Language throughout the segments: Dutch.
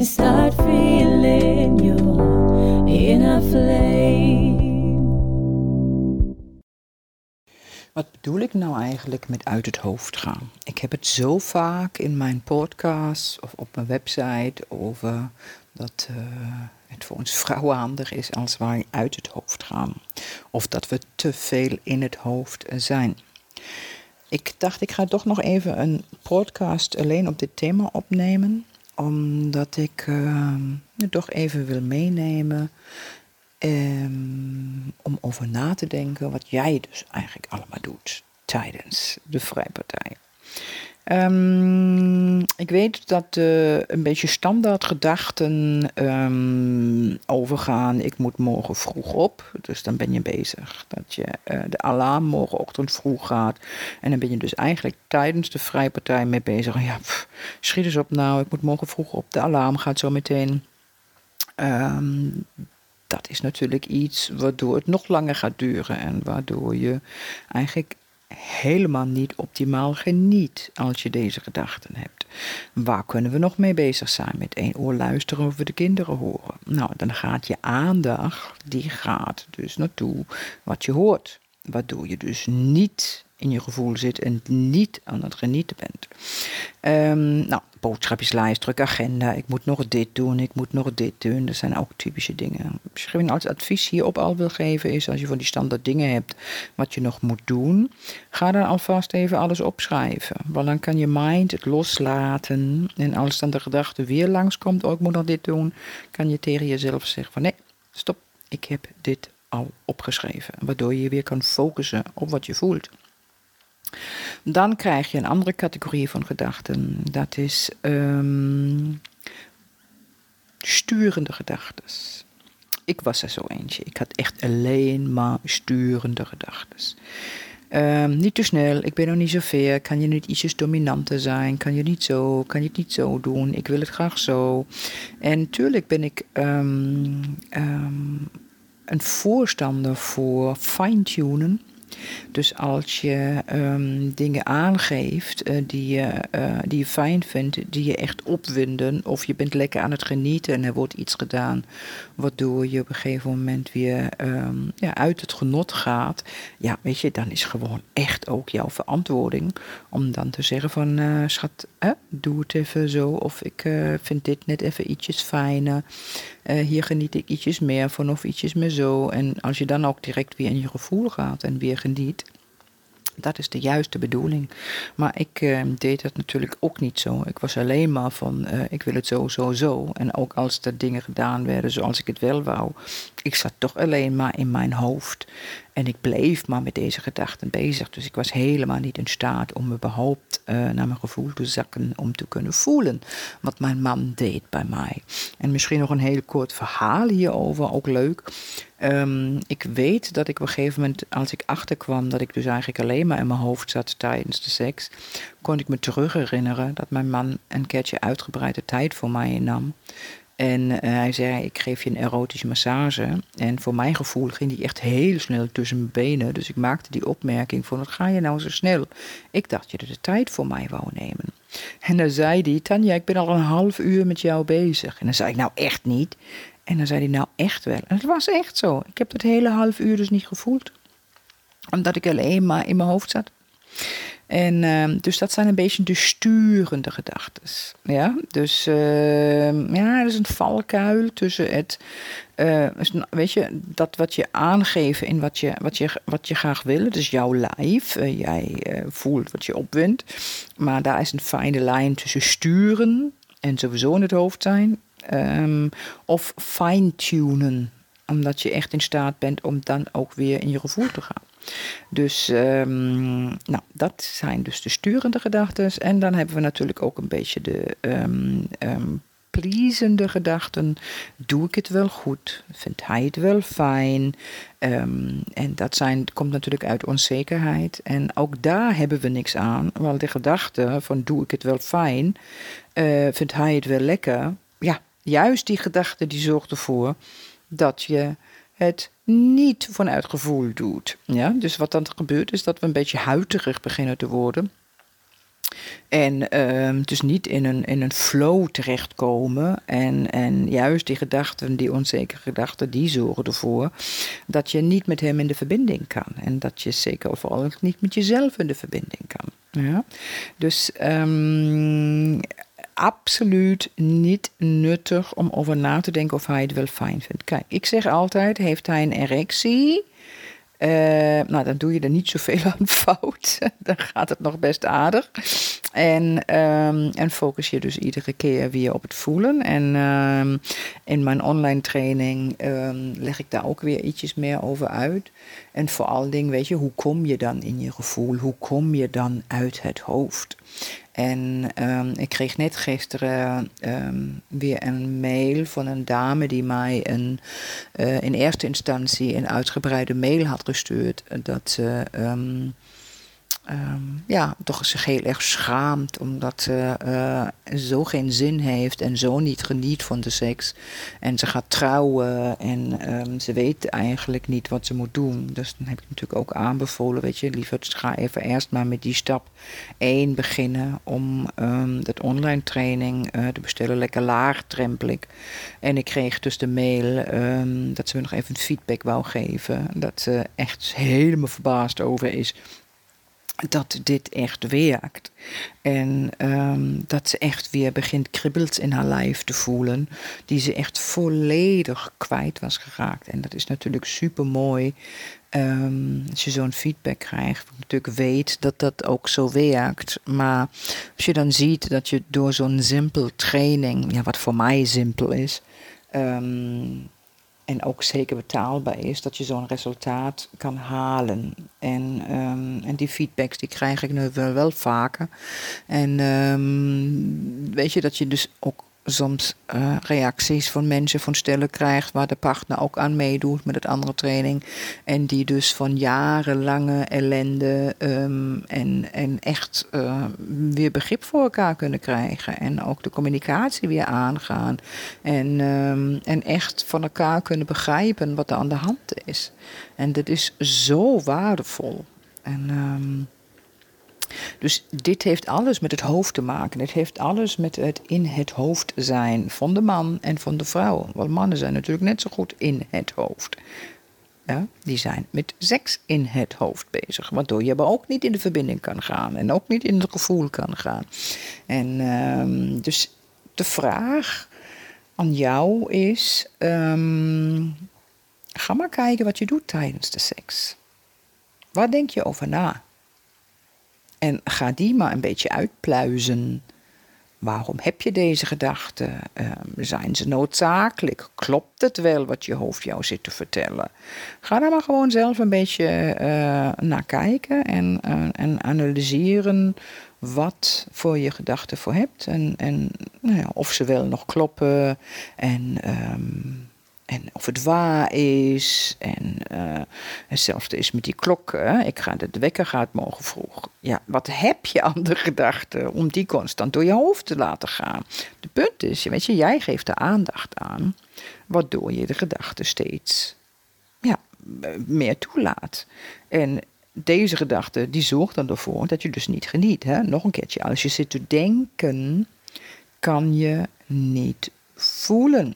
and start feeling your inner flame. Wat bedoel ik nou eigenlijk met uit het hoofd gaan? Ik heb het zo vaak in mijn podcast of op mijn website over dat uh, het voor ons vrouwen handig is als wij uit het hoofd gaan. Of dat we te veel in het hoofd zijn. Ik dacht, ik ga toch nog even een podcast alleen op dit thema opnemen. Omdat ik het toch even wil meenemen. Um, om over na te denken wat jij dus eigenlijk allemaal doet tijdens de Vrijpartij. Um, ik weet dat uh, een beetje standaard gedachten um, overgaan. Ik moet morgen vroeg op, dus dan ben je bezig. Dat je uh, de alarm morgenochtend vroeg gaat. En dan ben je dus eigenlijk tijdens de Vrijpartij mee bezig. Ja, schiet eens op nou, ik moet morgen vroeg op. De alarm gaat zo meteen. Um, dat is natuurlijk iets waardoor het nog langer gaat duren en waardoor je eigenlijk helemaal niet optimaal geniet als je deze gedachten hebt. Waar kunnen we nog mee bezig zijn? Met één oor luisteren of we de kinderen horen. Nou, dan gaat je aandacht, die gaat dus naartoe wat je hoort. Waardoor je dus niet in je gevoel zit en niet aan het genieten bent. Um, nou, boodschapjeslijst, druk agenda, ik moet nog dit doen, ik moet nog dit doen. Dat zijn ook typische dingen. Misschien als advies hierop al wil geven is, als je van die standaard dingen hebt wat je nog moet doen, ga dan alvast even alles opschrijven. Want dan kan je mind het loslaten en als dan de gedachte weer langskomt, oh ik moet nog dit doen, kan je tegen jezelf zeggen van nee, stop, ik heb dit al opgeschreven. Waardoor je weer kan focussen op wat je voelt. Dan krijg je een andere categorie van gedachten. Dat is um, sturende gedachten. Ik was er zo eentje. Ik had echt alleen maar sturende gedachten. Um, niet te snel, ik ben nog niet zo ver. Kan je niet ietsjes dominanter zijn? Kan je niet zo? Kan je het niet zo doen? Ik wil het graag zo. En natuurlijk ben ik um, een voorstander voor fine-tunen. Dus als je um, dingen aangeeft uh, die, je, uh, die je fijn vindt, die je echt opwinden, of je bent lekker aan het genieten en er wordt iets gedaan waardoor je op een gegeven moment weer um, ja, uit het genot gaat, ja, weet je, dan is gewoon echt ook jouw verantwoording om dan te zeggen van, uh, schat, doe het even zo, of ik vind dit net even ietsjes fijner, hier geniet ik ietsjes meer van of ietsjes meer zo. En als je dan ook direct weer in je gevoel gaat en weer geniet. Dat is de juiste bedoeling. Maar ik uh, deed dat natuurlijk ook niet zo. Ik was alleen maar van, uh, ik wil het zo, zo, zo. En ook als er dingen gedaan werden zoals ik het wel wou. Ik zat toch alleen maar in mijn hoofd. En ik bleef maar met deze gedachten bezig. Dus ik was helemaal niet in staat om überhaupt uh, naar mijn gevoel te zakken. Om te kunnen voelen wat mijn man deed bij mij. En misschien nog een heel kort verhaal hierover, ook leuk. Um, ik weet dat ik op een gegeven moment, als ik achterkwam dat ik dus eigenlijk alleen maar in mijn hoofd zat tijdens de seks, kon ik me terug herinneren dat mijn man een keertje uitgebreide tijd voor mij nam. En uh, hij zei, ik geef je een erotische massage. En voor mijn gevoel ging die echt heel snel tussen mijn benen. Dus ik maakte die opmerking van, wat ga je nou zo snel? Ik dacht je de tijd voor mij wou nemen. En dan zei hij, Tanja, ik ben al een half uur met jou bezig. En dan zei ik, nou echt niet. En dan zei hij, nou echt wel. En het was echt zo. Ik heb dat hele half uur dus niet gevoeld. Omdat ik alleen maar in mijn hoofd zat. En uh, dus dat zijn een beetje de sturende gedachten. Ja, dus uh, ja, er is een valkuil tussen het, uh, weet je, dat wat je aangeeft in wat je, wat je, wat je graag wil. Dus jouw lijf, uh, jij uh, voelt wat je opwindt. Maar daar is een fijne lijn tussen sturen en sowieso in het hoofd zijn. Um, of fine-tunen, omdat je echt in staat bent om dan ook weer in je gevoel te gaan. Dus um, nou, dat zijn dus de sturende gedachten. En dan hebben we natuurlijk ook een beetje de um, pleasende gedachten. Doe ik het wel goed? Vindt hij het wel fijn? Ehm, en dat zijn, komt natuurlijk uit onzekerheid. En ook daar hebben we niks aan. Want de gedachte van doe ik het wel fijn? Uh, vindt hij het wel lekker? Ja, juist die gedachte die zorgt ervoor dat je het niet vanuit gevoel doet. Ja? Dus wat dan gebeurt is dat we een beetje huiterig beginnen te worden. En uh, dus niet in een, in een flow terechtkomen. En, en juist die gedachten, die onzekere gedachten, die zorgen ervoor dat je niet met hem in de verbinding kan. En dat je zeker vooral niet met jezelf in de verbinding kan. Ja? Dus um, absoluut niet nuttig om over na te denken of hij het wel fijn vindt. Kijk, ik zeg altijd: heeft hij een erectie? Uh, nou, dan doe je er niet zoveel aan fout. dan gaat het nog best aardig. En, um, en focus je dus iedere keer weer op het voelen. En um, in mijn online training um, leg ik daar ook weer ietsjes meer over uit. En vooral ding, weet je, hoe kom je dan in je gevoel? Hoe kom je dan uit het hoofd? En um, ik kreeg net gisteren um, weer een mail van een dame die mij een, uh, in eerste instantie een uitgebreide mail had gestuurd. Dat ze um, um, ja, toch zich heel erg schaamt omdat ze uh, zo geen zin heeft en zo niet geniet van de seks. En ze gaat trouwen en um, ze weet eigenlijk niet wat ze moet doen. Dus dan heb ik natuurlijk ook aanbevolen, weet je, liever ga even eerst maar met die stap 1 beginnen om um, dat online training uh, te bestellen, lekker laagdrempelig. En ik kreeg dus de mail dat ze me nog even feedback wou geven. Dat ze echt helemaal verbaasd over is dat dit echt werkt. En um, dat ze echt weer begint kribbels in haar lijf te voelen. Die ze echt volledig kwijt was geraakt. En dat is natuurlijk super mooi. Um, als je zo'n feedback krijgt, natuurlijk weet dat dat ook zo werkt. Maar als je dan ziet dat je door zo'n simpel training, ja, wat voor mij simpel is, um, en ook zeker betaalbaar is, dat je zo'n resultaat kan halen. En, um, en die feedbacks die krijg ik nu wel, wel vaker. En um, weet je dat je dus ook soms uh, reacties van mensen, van stellen krijgt waar de partner ook aan meedoet met het andere training. En die dus van jarenlange ellende um, en, en echt uh, weer begrip voor elkaar kunnen krijgen. En ook de communicatie weer aangaan. En, um, en echt van elkaar kunnen begrijpen wat er aan de hand is. En dat is zo waardevol. En um, dus dit heeft alles met het hoofd te maken. Het heeft alles met het in het hoofd zijn van de man en van de vrouw. Want mannen zijn natuurlijk net zo goed in het hoofd. Ja, die zijn met seks in het hoofd bezig. Waardoor je ook niet in de verbinding kan gaan. En ook niet in het gevoel kan gaan. En um, dus de vraag aan jou is: um, ga maar kijken wat je doet tijdens de seks. Waar denk je over na? En ga die maar een beetje uitpluizen. Waarom heb je deze gedachten? Uh, zijn ze noodzakelijk? Klopt het wel wat je hoofd jou zit te vertellen? Ga daar maar gewoon zelf een beetje uh, naar kijken en, uh, en analyseren wat voor je gedachten voor hebt. En, en nou ja, of ze wel nog kloppen. En um, en of het waar is. En uh, hetzelfde is met die klokken. Ik ga, de wekker gaat morgen vroeg. Ja, wat heb je aan de gedachte om die constant door je hoofd te laten gaan? De punt is, weet je, jij geeft er aandacht aan, waardoor je de gedachte steeds ja, meer toelaat. En deze gedachte, die zorgt dan ervoor dat je dus niet geniet. Hè? Nog een keertje, als je zit te denken, kan je niet voelen.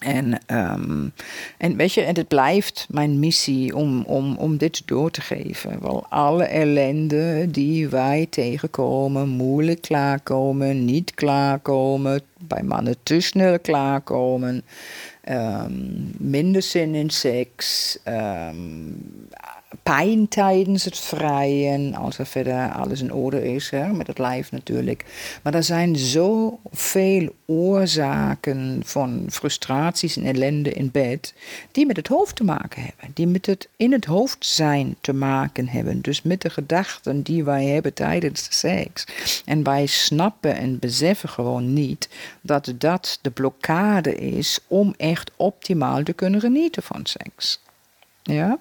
En, um, en weet je, en het blijft mijn missie om, om, om dit door te geven. Wel, alle ellende die wij tegenkomen, moeilijk klaarkomen, niet klaarkomen, bij mannen te snel klaarkomen, um, minder zin in seks, um, pijn tijdens het vrijen, als er verder alles in orde is, hè, met het lijf natuurlijk. Maar er zijn zoveel oorzaken van frustraties en ellende in bed, die met het hoofd te maken hebben, die met het in het hoofd zijn te maken hebben. Dus met de gedachten die wij hebben tijdens de seks. En wij snappen en beseffen gewoon niet dat dat de blokkade is om echt optimaal te kunnen genieten van seks. Ja.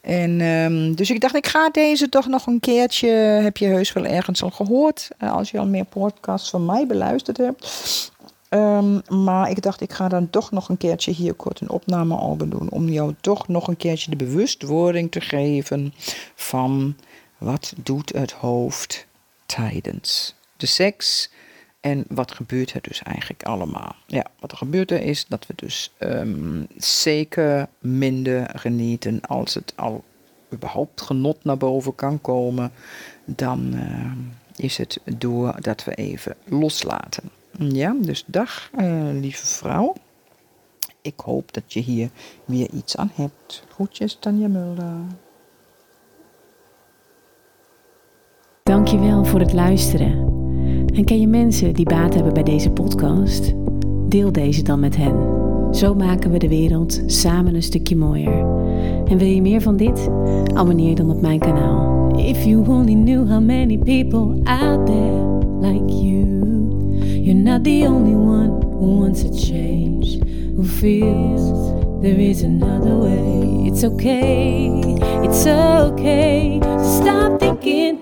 En um, dus ik dacht, ik ga deze toch nog een keertje. Heb je heus wel ergens al gehoord. Uh, als je al meer podcasts van mij beluisterd hebt. Um, maar ik dacht, ik ga dan toch nog een keertje hier kort een opname over doen. Om jou toch nog een keertje de bewustwording te geven van wat doet het hoofd tijdens de seks en wat gebeurt er dus eigenlijk allemaal? Ja, wat er gebeurt er is dat we dus um, zeker minder genieten als het al überhaupt genot naar boven kan komen. Dan uh, is het doordat we even loslaten. Ja, dus dag uh, lieve vrouw. Ik hoop dat je hier weer iets aan hebt. Groetjes, Tanja Mulder. Dankjewel voor het luisteren. En ken je mensen die baat hebben bij deze podcast? Deel deze dan met hen. Zo maken we de wereld samen een stukje mooier. En wil je meer van dit? Abonneer dan op mijn kanaal. If you only knew how many people out there like you. You're not the only one who wants a change. Who feels there is another way. It's okay, it's okay. Stop thinking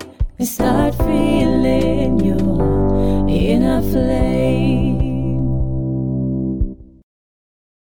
start feeling your inner flame.